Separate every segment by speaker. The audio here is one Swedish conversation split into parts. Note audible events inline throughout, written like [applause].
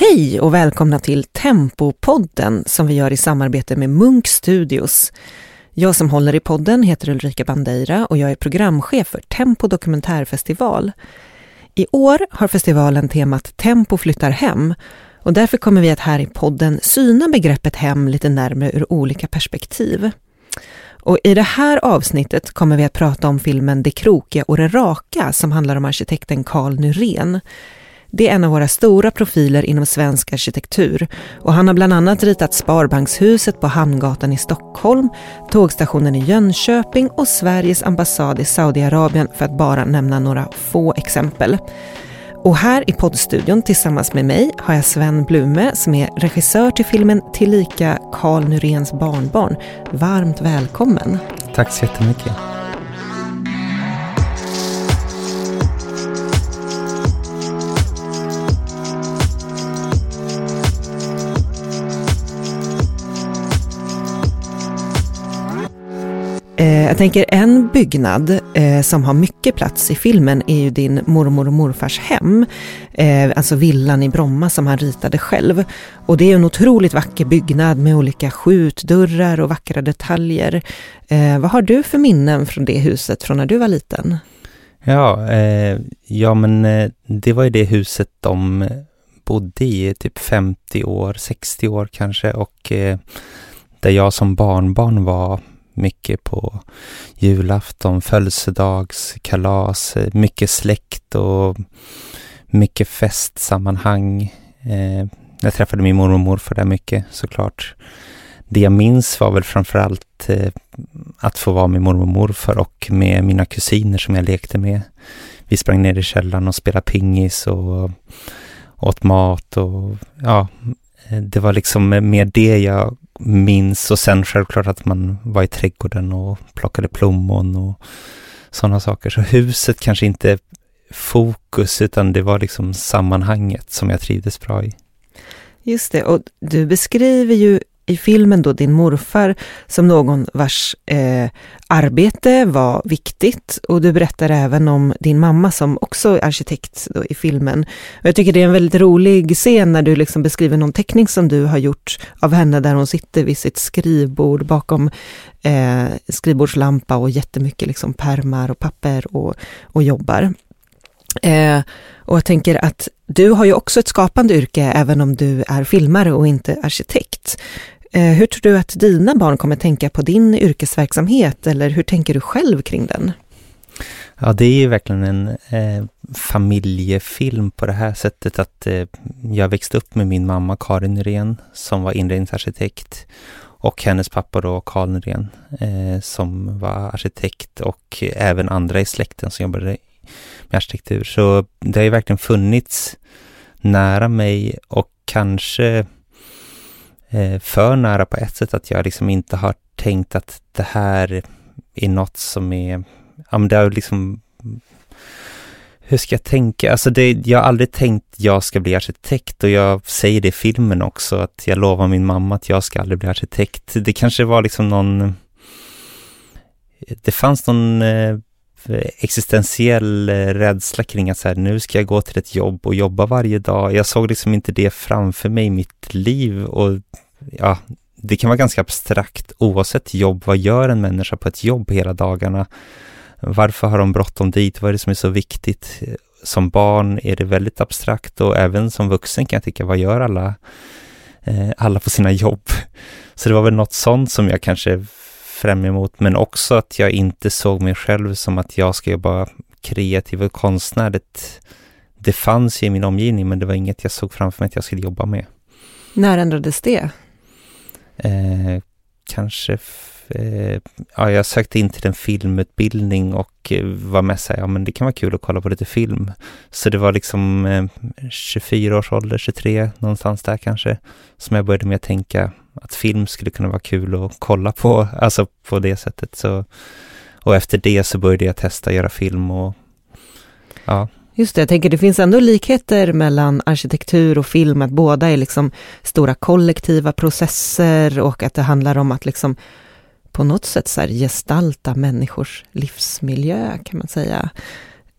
Speaker 1: Hej och välkomna till Tempopodden som vi gör i samarbete med Munk Studios. Jag som håller i podden heter Ulrika Bandeira och jag är programchef för Tempo dokumentärfestival. I år har festivalen temat Tempo flyttar hem och därför kommer vi att här i podden syna begreppet hem lite närmare ur olika perspektiv. Och I det här avsnittet kommer vi att prata om filmen Det krokiga och det raka som handlar om arkitekten Carl Nyrén. Det är en av våra stora profiler inom svensk arkitektur och han har bland annat ritat Sparbankshuset på Hamngatan i Stockholm, tågstationen i Jönköping och Sveriges ambassad i Saudiarabien för att bara nämna några få exempel. Och här i poddstudion tillsammans med mig har jag Sven Blume som är regissör till filmen tillika Karl Nyréns barnbarn. Varmt välkommen!
Speaker 2: Tack så jättemycket!
Speaker 1: Eh, jag tänker en byggnad eh, som har mycket plats i filmen är ju din mormor och morfars hem. Eh, alltså villan i Bromma som han ritade själv. Och det är en otroligt vacker byggnad med olika skjutdörrar och vackra detaljer. Eh, vad har du för minnen från det huset från när du var liten?
Speaker 2: Ja, eh, ja men eh, det var ju det huset de bodde i typ 50 år, 60 år kanske och eh, där jag som barnbarn var mycket på julafton, födelsedagskalas, mycket släkt och mycket festsammanhang. Eh, jag träffade min mormor och morfar där mycket såklart. Det jag minns var väl framförallt eh, att få vara med mormor och morfar och med mina kusiner som jag lekte med. Vi sprang ner i källaren och spelade pingis och åt mat och ja, det var liksom mer det jag minns och sen självklart att man var i trädgården och plockade plommon och sådana saker. Så huset kanske inte fokus utan det var liksom sammanhanget som jag trivdes bra i.
Speaker 1: Just det, och du beskriver ju i filmen då din morfar som någon vars eh, arbete var viktigt och du berättar även om din mamma som också är arkitekt i filmen. Och jag tycker det är en väldigt rolig scen när du liksom beskriver någon teckning som du har gjort av henne där hon sitter vid sitt skrivbord bakom eh, skrivbordslampa och jättemycket liksom permar och papper och, och jobbar. Eh, och jag tänker att du har ju också ett skapande yrke även om du är filmare och inte arkitekt. Eh, hur tror du att dina barn kommer tänka på din yrkesverksamhet eller hur tänker du själv kring den?
Speaker 2: Ja, det är ju verkligen en eh, familjefilm på det här sättet att eh, jag växte upp med min mamma Karin Nyrén som var inredningsarkitekt och hennes pappa då Karl Nyrén eh, som var arkitekt och även andra i släkten som jobbade med arkitektur. Så det har ju verkligen funnits nära mig och kanske eh, för nära på ett sätt att jag liksom inte har tänkt att det här är något som är, ja men det har liksom hur ska jag tänka? Alltså det, jag har aldrig tänkt jag ska bli arkitekt och jag säger det i filmen också att jag lovar min mamma att jag ska aldrig bli arkitekt. Det kanske var liksom någon det fanns någon eh, existentiell eh, rädsla kring att så här, nu ska jag gå till ett jobb och jobba varje dag. Jag såg liksom inte det framför mig i mitt liv och ja, det kan vara ganska abstrakt oavsett jobb. Vad gör en människa på ett jobb hela dagarna? Varför har de bråttom dit? Vad är det som är så viktigt? Som barn är det väldigt abstrakt och även som vuxen kan jag tycka, vad gör alla, eh, alla på sina jobb? Så det var väl något sånt som jag kanske fram emot, men också att jag inte såg mig själv som att jag ska jobba kreativ och konstnärligt. Det fanns ju i min omgivning, men det var inget jag såg framför mig att jag skulle jobba med.
Speaker 1: När ändrades det?
Speaker 2: Eh, kanske, eh, ja, jag sökte in till en filmutbildning och eh, var med sig, ja men det kan vara kul att kolla på lite film. Så det var liksom eh, 24 års ålder, 23, någonstans där kanske, som jag började med att tänka, att film skulle kunna vara kul att kolla på, [laughs] alltså på det sättet. Så, och efter det så började jag testa att göra film och ja.
Speaker 1: Just det, jag tänker det finns ändå likheter mellan arkitektur och film, att båda är liksom stora kollektiva processer och att det handlar om att liksom på något sätt så här gestalta människors livsmiljö kan man säga.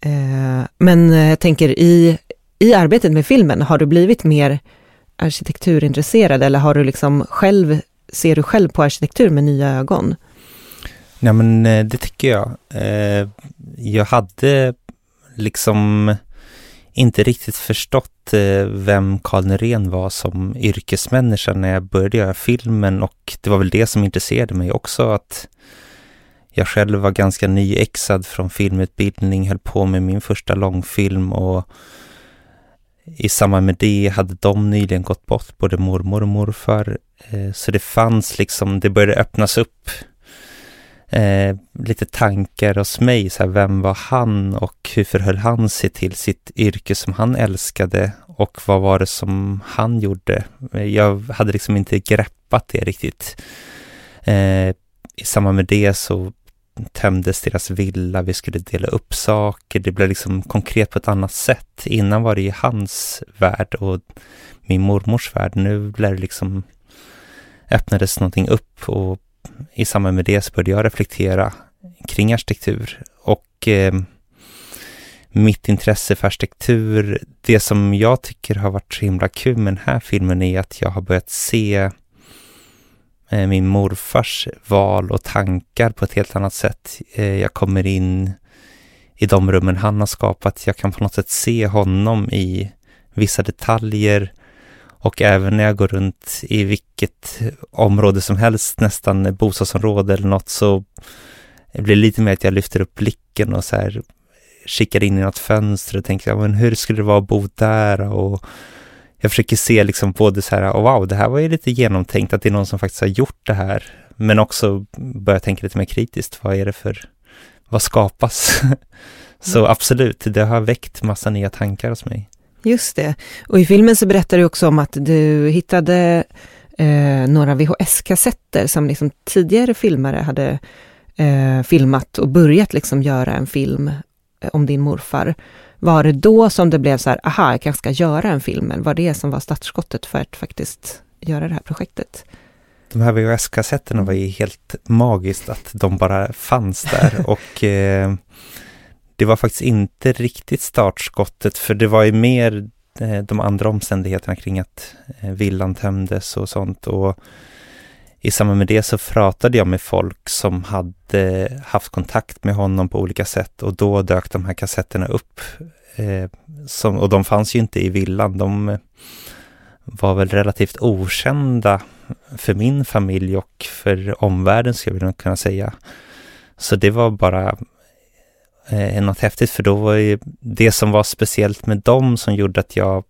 Speaker 1: Eh, men eh, jag tänker i, i arbetet med filmen, har du blivit mer arkitekturintresserad eller har du liksom själv, ser du själv på arkitektur med nya ögon?
Speaker 2: Nej men eh, det tycker jag. Jag hade liksom inte riktigt förstått eh, vem Karl Nyrén var som yrkesmänniska när jag började göra filmen och det var väl det som intresserade mig också att jag själv var ganska nyexad från filmutbildning, höll på med min första långfilm och i samband med det hade de nyligen gått bort, både mormor och morfar. Eh, så det fanns liksom, det började öppnas upp eh, lite tankar hos mig. Så här, vem var han och hur förhöll han sig till sitt yrke som han älskade och vad var det som han gjorde? Eh, jag hade liksom inte greppat det riktigt. Eh, I samband med det så tömdes deras villa, vi skulle dela upp saker, det blev liksom konkret på ett annat sätt. Innan var det ju hans värld och min mormors värld. Nu blev det liksom öppnades någonting upp och i samband med det så började jag reflektera kring arkitektur och eh, mitt intresse för arkitektur, det som jag tycker har varit så himla kul med den här filmen är att jag har börjat se eh, min morfars val och tankar på ett helt annat sätt. Eh, jag kommer in i de rummen han har skapat. Jag kan på något sätt se honom i vissa detaljer och även när jag går runt i vilket område som helst, nästan bostadsområde eller något, så blir det lite mer att jag lyfter upp blicken och så här kikar in i något fönster och tänker, men hur skulle det vara att bo där? Och jag försöker se liksom både så här, oh, wow, det här var ju lite genomtänkt, att det är någon som faktiskt har gjort det här. Men också börja tänka lite mer kritiskt, vad är det för, vad skapas? [laughs] så mm. absolut, det har väckt massa nya tankar hos mig.
Speaker 1: Just det. Och i filmen så berättar du också om att du hittade eh, några VHS-kassetter som liksom tidigare filmare hade eh, filmat och börjat liksom göra en film eh, om din morfar. Var det då som det blev så här, aha, jag kanske ska göra en film? Var det som var startskottet för att faktiskt göra det här projektet?
Speaker 2: De här VHS-kassetterna var ju helt magiskt att de bara fanns där [laughs] och eh, det var faktiskt inte riktigt startskottet för det var ju mer eh, de andra omständigheterna kring att eh, villan tömdes och sånt och i samband med det så pratade jag med folk som hade haft kontakt med honom på olika sätt och då dök de här kassetterna upp. Eh, som, och de fanns ju inte i villan. De var väl relativt okända för min familj och för omvärlden skulle jag kunna säga. Så det var bara eh, något häftigt för då var ju det som var speciellt med dem som gjorde att jag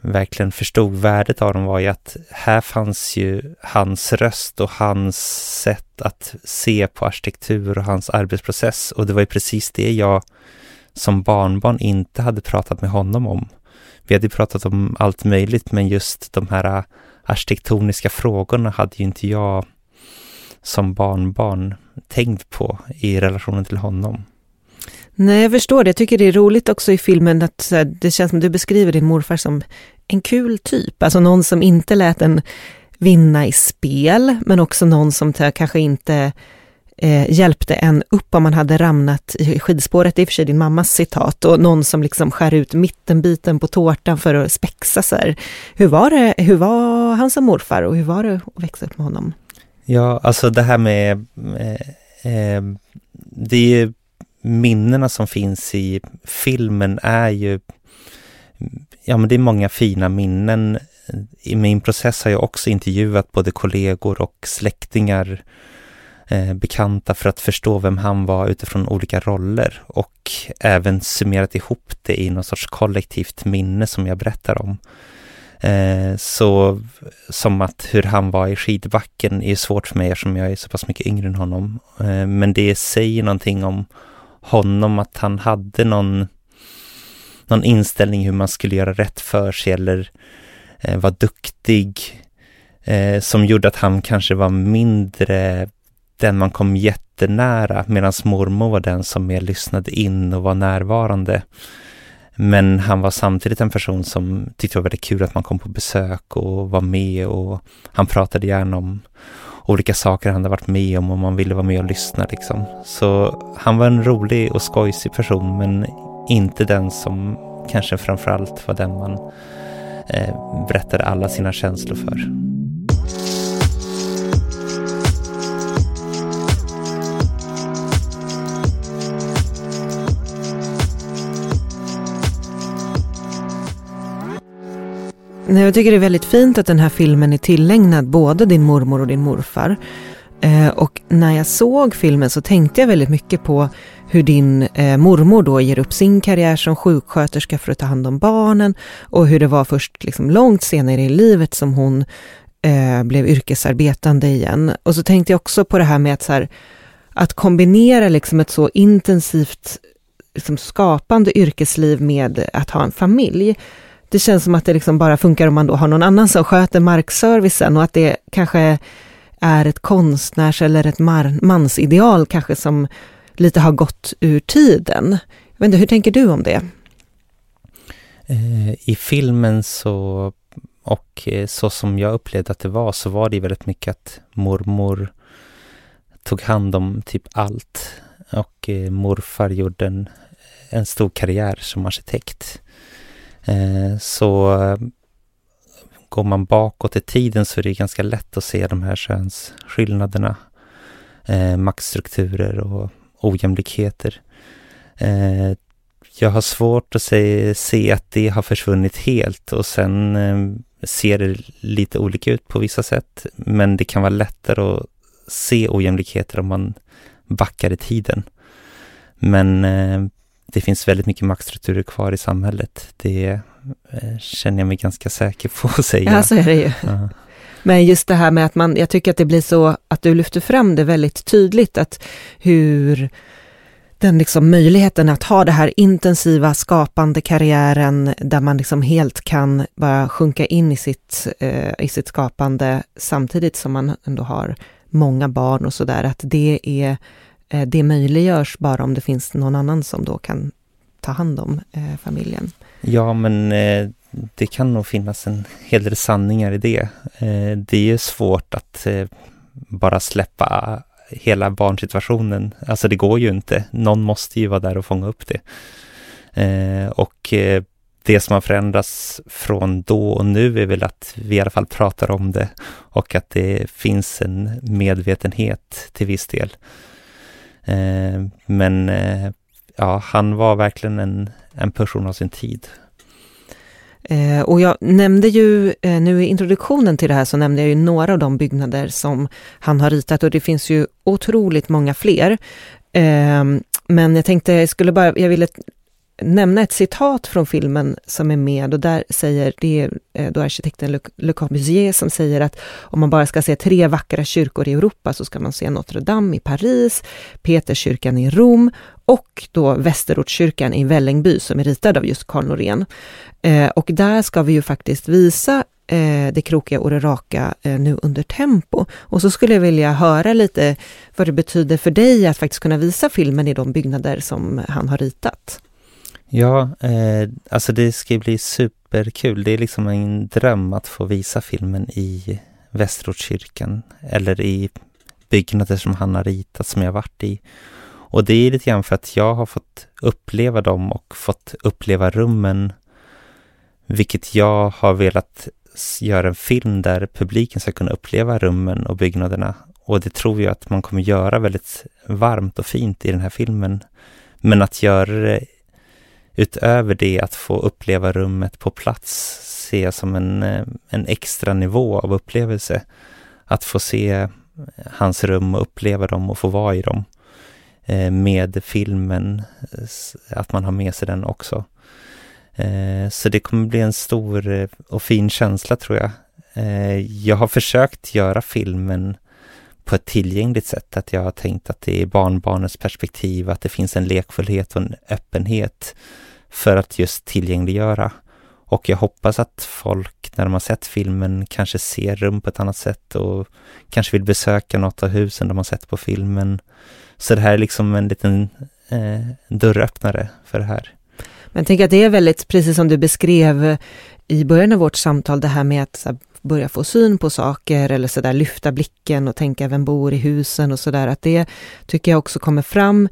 Speaker 2: verkligen förstod värdet av dem var ju att här fanns ju hans röst och hans sätt att se på arkitektur och hans arbetsprocess och det var ju precis det jag som barnbarn inte hade pratat med honom om. Vi hade pratat om allt möjligt men just de här äh, arkitektoniska frågorna hade ju inte jag som barnbarn tänkt på i relationen till honom.
Speaker 1: Nej, jag förstår det. Jag tycker det är roligt också i filmen att det känns som du beskriver din morfar som en kul typ, alltså någon som inte lät en vinna i spel, men också någon som kanske inte eh, hjälpte en upp om man hade ramlat i skidspåret, det är i och för sig din mammas citat, och någon som liksom skär ut mittenbiten på tårtan för att spexa sig. Hur var det, hur var han som morfar och hur var det att växa upp med honom?
Speaker 2: Ja, alltså det här med eh, eh, det är ju minnena som finns i filmen är ju ja men det är många fina minnen. I min process har jag också intervjuat både kollegor och släktingar, eh, bekanta för att förstå vem han var utifrån olika roller och även summerat ihop det i någon sorts kollektivt minne som jag berättar om. Eh, så som att hur han var i skidbacken är svårt för mig eftersom jag är så pass mycket yngre än honom. Eh, men det säger någonting om honom att han hade någon, någon inställning hur man skulle göra rätt för sig eller eh, vara duktig eh, som gjorde att han kanske var mindre den man kom jättenära medan mormor var den som mer lyssnade in och var närvarande. Men han var samtidigt en person som tyckte det var väldigt kul att man kom på besök och var med och han pratade gärna om olika saker han hade varit med om och man ville vara med och lyssna liksom. Så han var en rolig och skojsig person men inte den som kanske framförallt var den man eh, berättade alla sina känslor för.
Speaker 1: Jag tycker det är väldigt fint att den här filmen är tillägnad både din mormor och din morfar. Eh, och när jag såg filmen så tänkte jag väldigt mycket på hur din eh, mormor då ger upp sin karriär som sjuksköterska för att ta hand om barnen och hur det var först liksom långt senare i livet som hon eh, blev yrkesarbetande igen. Och så tänkte jag också på det här med att, så här, att kombinera liksom ett så intensivt liksom skapande yrkesliv med att ha en familj. Det känns som att det liksom bara funkar om man då har någon annan som sköter markservicen och att det kanske är ett konstnärs eller ett mansideal kanske som lite har gått ur tiden. Jag vet inte, hur tänker du om det?
Speaker 2: Eh, I filmen så, och eh, så som jag upplevde att det var, så var det väldigt mycket att mormor tog hand om typ allt. Och eh, morfar gjorde en, en stor karriär som arkitekt. Eh, så eh, går man bakåt i tiden så är det ganska lätt att se de här könsskillnaderna, eh, maktstrukturer och ojämlikheter. Eh, jag har svårt att se, se, att det har försvunnit helt och sen eh, ser det lite olika ut på vissa sätt. Men det kan vara lättare att se ojämlikheter om man backar i tiden. Men eh, det finns väldigt mycket maktstrukturer kvar i samhället. Det eh, känner jag mig ganska säker på att säga.
Speaker 1: Ja, så är det ju. Ja. Men just det här med att man, jag tycker att det blir så att du lyfter fram det väldigt tydligt, att hur den liksom möjligheten att ha det här intensiva skapande karriären där man liksom helt kan bara sjunka in i sitt, eh, i sitt skapande samtidigt som man ändå har många barn och sådär, att det är Eh, det möjliggörs bara om det finns någon annan som då kan ta hand om eh, familjen.
Speaker 2: Ja, men eh, det kan nog finnas en hel del sanningar i det. Eh, det är ju svårt att eh, bara släppa hela barnsituationen. Alltså det går ju inte. Någon måste ju vara där och fånga upp det. och det som har förändrats från då och nu är väl att vi i alla fall pratar om det och att det finns en medvetenhet till viss del. Eh, men eh, ja, han var verkligen en, en person av sin tid.
Speaker 1: Eh, och jag nämnde ju, eh, nu i introduktionen till det här så nämnde jag ju några av de byggnader som han har ritat och det finns ju otroligt många fler. Eh, men jag tänkte, jag skulle bara, jag ville nämna ett citat från filmen som är med och där säger, det är eh, då arkitekten Le, Corbusier som säger att om man bara ska se tre vackra kyrkor i Europa så ska man se Notre Dame i Paris, Peterskyrkan i Rom och då Västerortskyrkan i Vällingby som är ritad av just Carl Norén. Eh, och där ska vi ju faktiskt visa eh, det krokiga och det raka eh, nu under tempo. Och så skulle jag vilja höra lite vad det betyder för dig att faktiskt kunna visa filmen i de byggnader som han har ritat.
Speaker 2: Ja, eh, alltså det ska ju bli superkul. Det är liksom en dröm att få visa filmen i Västerortskyrkan eller i byggnader som han har ritat som jag varit i. Och det är lite grann för att jag har fått uppleva dem och fått uppleva rummen, vilket jag har velat göra en film där publiken ska kunna uppleva rummen och byggnaderna. Och det tror jag att man kommer göra väldigt varmt och fint i den här filmen. Men att göra det utöver det att få uppleva rummet på plats ser jag som en, eh, en extra nivå av upplevelse. Att få se eh, hans rum och uppleva dem och få vara i dem. Eh, med filmen, att man har med sig den också. Så det kommer bli en stor och fin känsla tror jag. Jag har försökt göra filmen på ett tillgängligt sätt. Att jag har tänkt att det är barnbarnets perspektiv, att det finns en lekfullhet och en öppenhet för att just tillgängliggöra. Och jag hoppas att folk när de har sett filmen kanske ser rum på ett annat sätt och kanske vill besöka något av husen de har sett på filmen. Så det här är liksom en liten eh, dörröppnare för det här.
Speaker 1: Men jag tänker att det är väldigt, precis som du beskrev eh, i början av vårt samtal, det här med att här, börja få syn på saker eller så där lyfta blicken och tänka vem bor i husen och sådär. att det tycker jag också kommer fram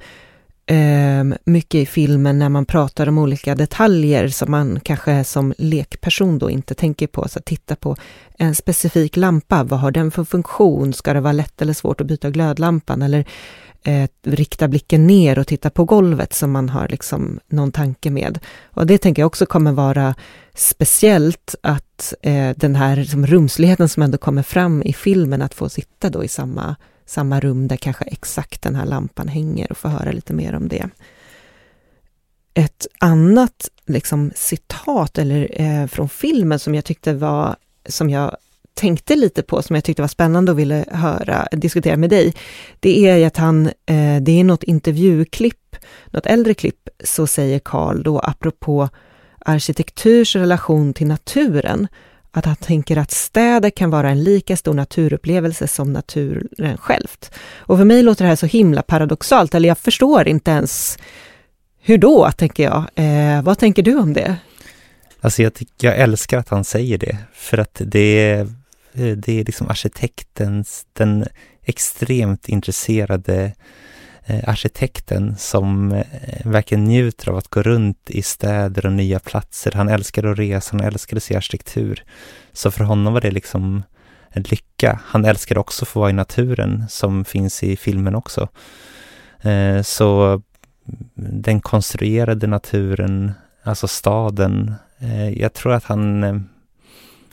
Speaker 1: eh, mycket i filmen när man pratar om olika detaljer som man kanske som lekperson då inte tänker på. Så titta på en specifik lampa, vad har den för funktion? Ska det vara lätt eller svårt att byta glödlampan? Eller eh, rikta blicken ner och titta på golvet som man har liksom någon tanke med. Och det tänker jag också kommer vara speciellt att eh, den här liksom, rumsligheten som ändå kommer fram i filmen, att få sitta då i samma, samma rum där kanske exakt den här lampan hänger och få höra lite mer om det. Ett annat liksom, citat eller, eh, från filmen som jag tyckte var, som jag tänkte lite på, som jag tyckte var spännande och ville höra, diskutera med dig, det är att han, eh, det är något intervjuklipp, något äldre klipp, så säger Karl då apropå arkitekturs relation till naturen, att han tänker att städer kan vara en lika stor naturupplevelse som naturen självt. Och för mig låter det här så himla paradoxalt, eller jag förstår inte ens hur då, tänker jag. Eh, vad tänker du om det?
Speaker 2: Alltså jag, jag älskar att han säger det, för att det är eh, det är liksom arkitektens, den extremt intresserade Eh, arkitekten som eh, verkligen njuter av att gå runt i städer och nya platser. Han älskade att resa, han älskade att se arkitektur. Så för honom var det liksom en lycka. Han älskade också att få vara i naturen som finns i filmen också. Eh, så den konstruerade naturen, alltså staden, jag tror att han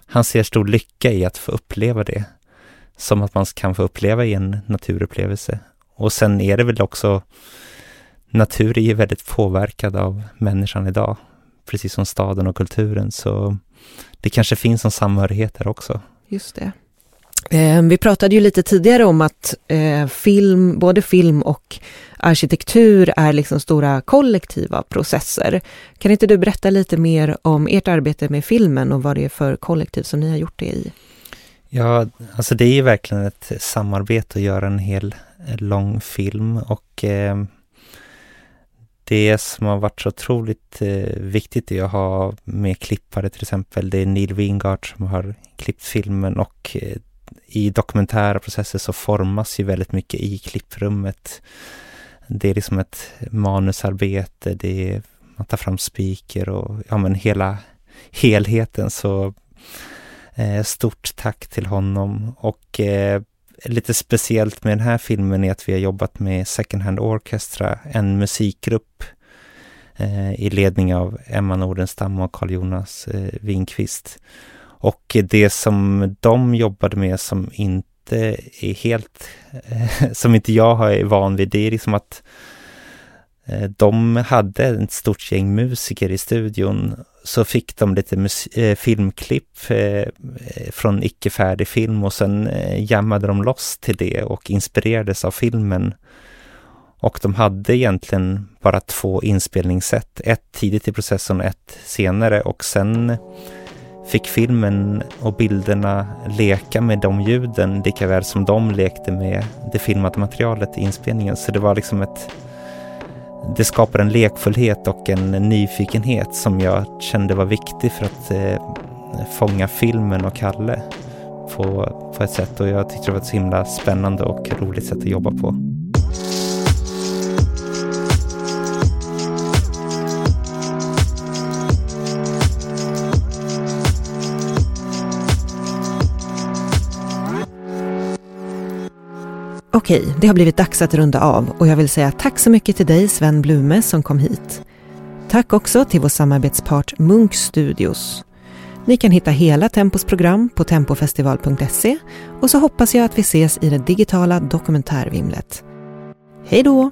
Speaker 2: han ser stor lycka i att få uppleva det. Som att man kan få uppleva i en naturupplevelse. Och sen är det väl också, natur är ju väldigt påverkad av människan idag. Precis som staden och kulturen. Så det kanske finns en samhörighet där också.
Speaker 1: Just det. Eh, vi pratade ju lite tidigare om att eh, film, både film och arkitektur är liksom stora kollektiva processer. Kan inte du berätta lite mer om ert arbete med filmen och vad det är för kollektiv som ni har gjort det i?
Speaker 2: Ja, alltså det är ju verkligen ett samarbete att göra en hel eh, lång film och eh, det som har varit så otroligt eh, viktigt är att ha med klippare till exempel. Det är Neil Wingard som har klippt filmen och eh, i dokumentära processer så formas ju väldigt mycket i klipprummet. Det är liksom ett manusarbete, det är, man tar fram speaker och ja men hela helheten så Eh, stort tack till honom och eh, lite speciellt med den här filmen är att vi har jobbat med Second Hand Orchestra, en musikgrupp eh, i ledning av Emma Nordenstam och Carl Jonas Winqvist. Och det som de jobbade med som inte är helt, [laughs] som inte jag är van vid, det är liksom att de hade ett stort gäng musiker i studion. Så fick de lite eh, filmklipp eh, från icke färdig film och sen eh, jammade de loss till det och inspirerades av filmen. Och de hade egentligen bara två inspelningssätt, ett tidigt i processen och ett senare och sen fick filmen och bilderna leka med de ljuden lika väl som de lekte med det filmade materialet i inspelningen. Så det var liksom ett... Det skapar en lekfullhet och en nyfikenhet som jag kände var viktig för att eh, fånga filmen och Kalle på, på ett sätt och jag tyckte det var ett så himla spännande och roligt sätt att jobba på.
Speaker 1: Okej, det har blivit dags att runda av och jag vill säga tack så mycket till dig Sven Blume som kom hit. Tack också till vår samarbetspart Munk Studios. Ni kan hitta hela Tempos program på tempofestival.se och så hoppas jag att vi ses i det digitala dokumentärvimlet. Hej då!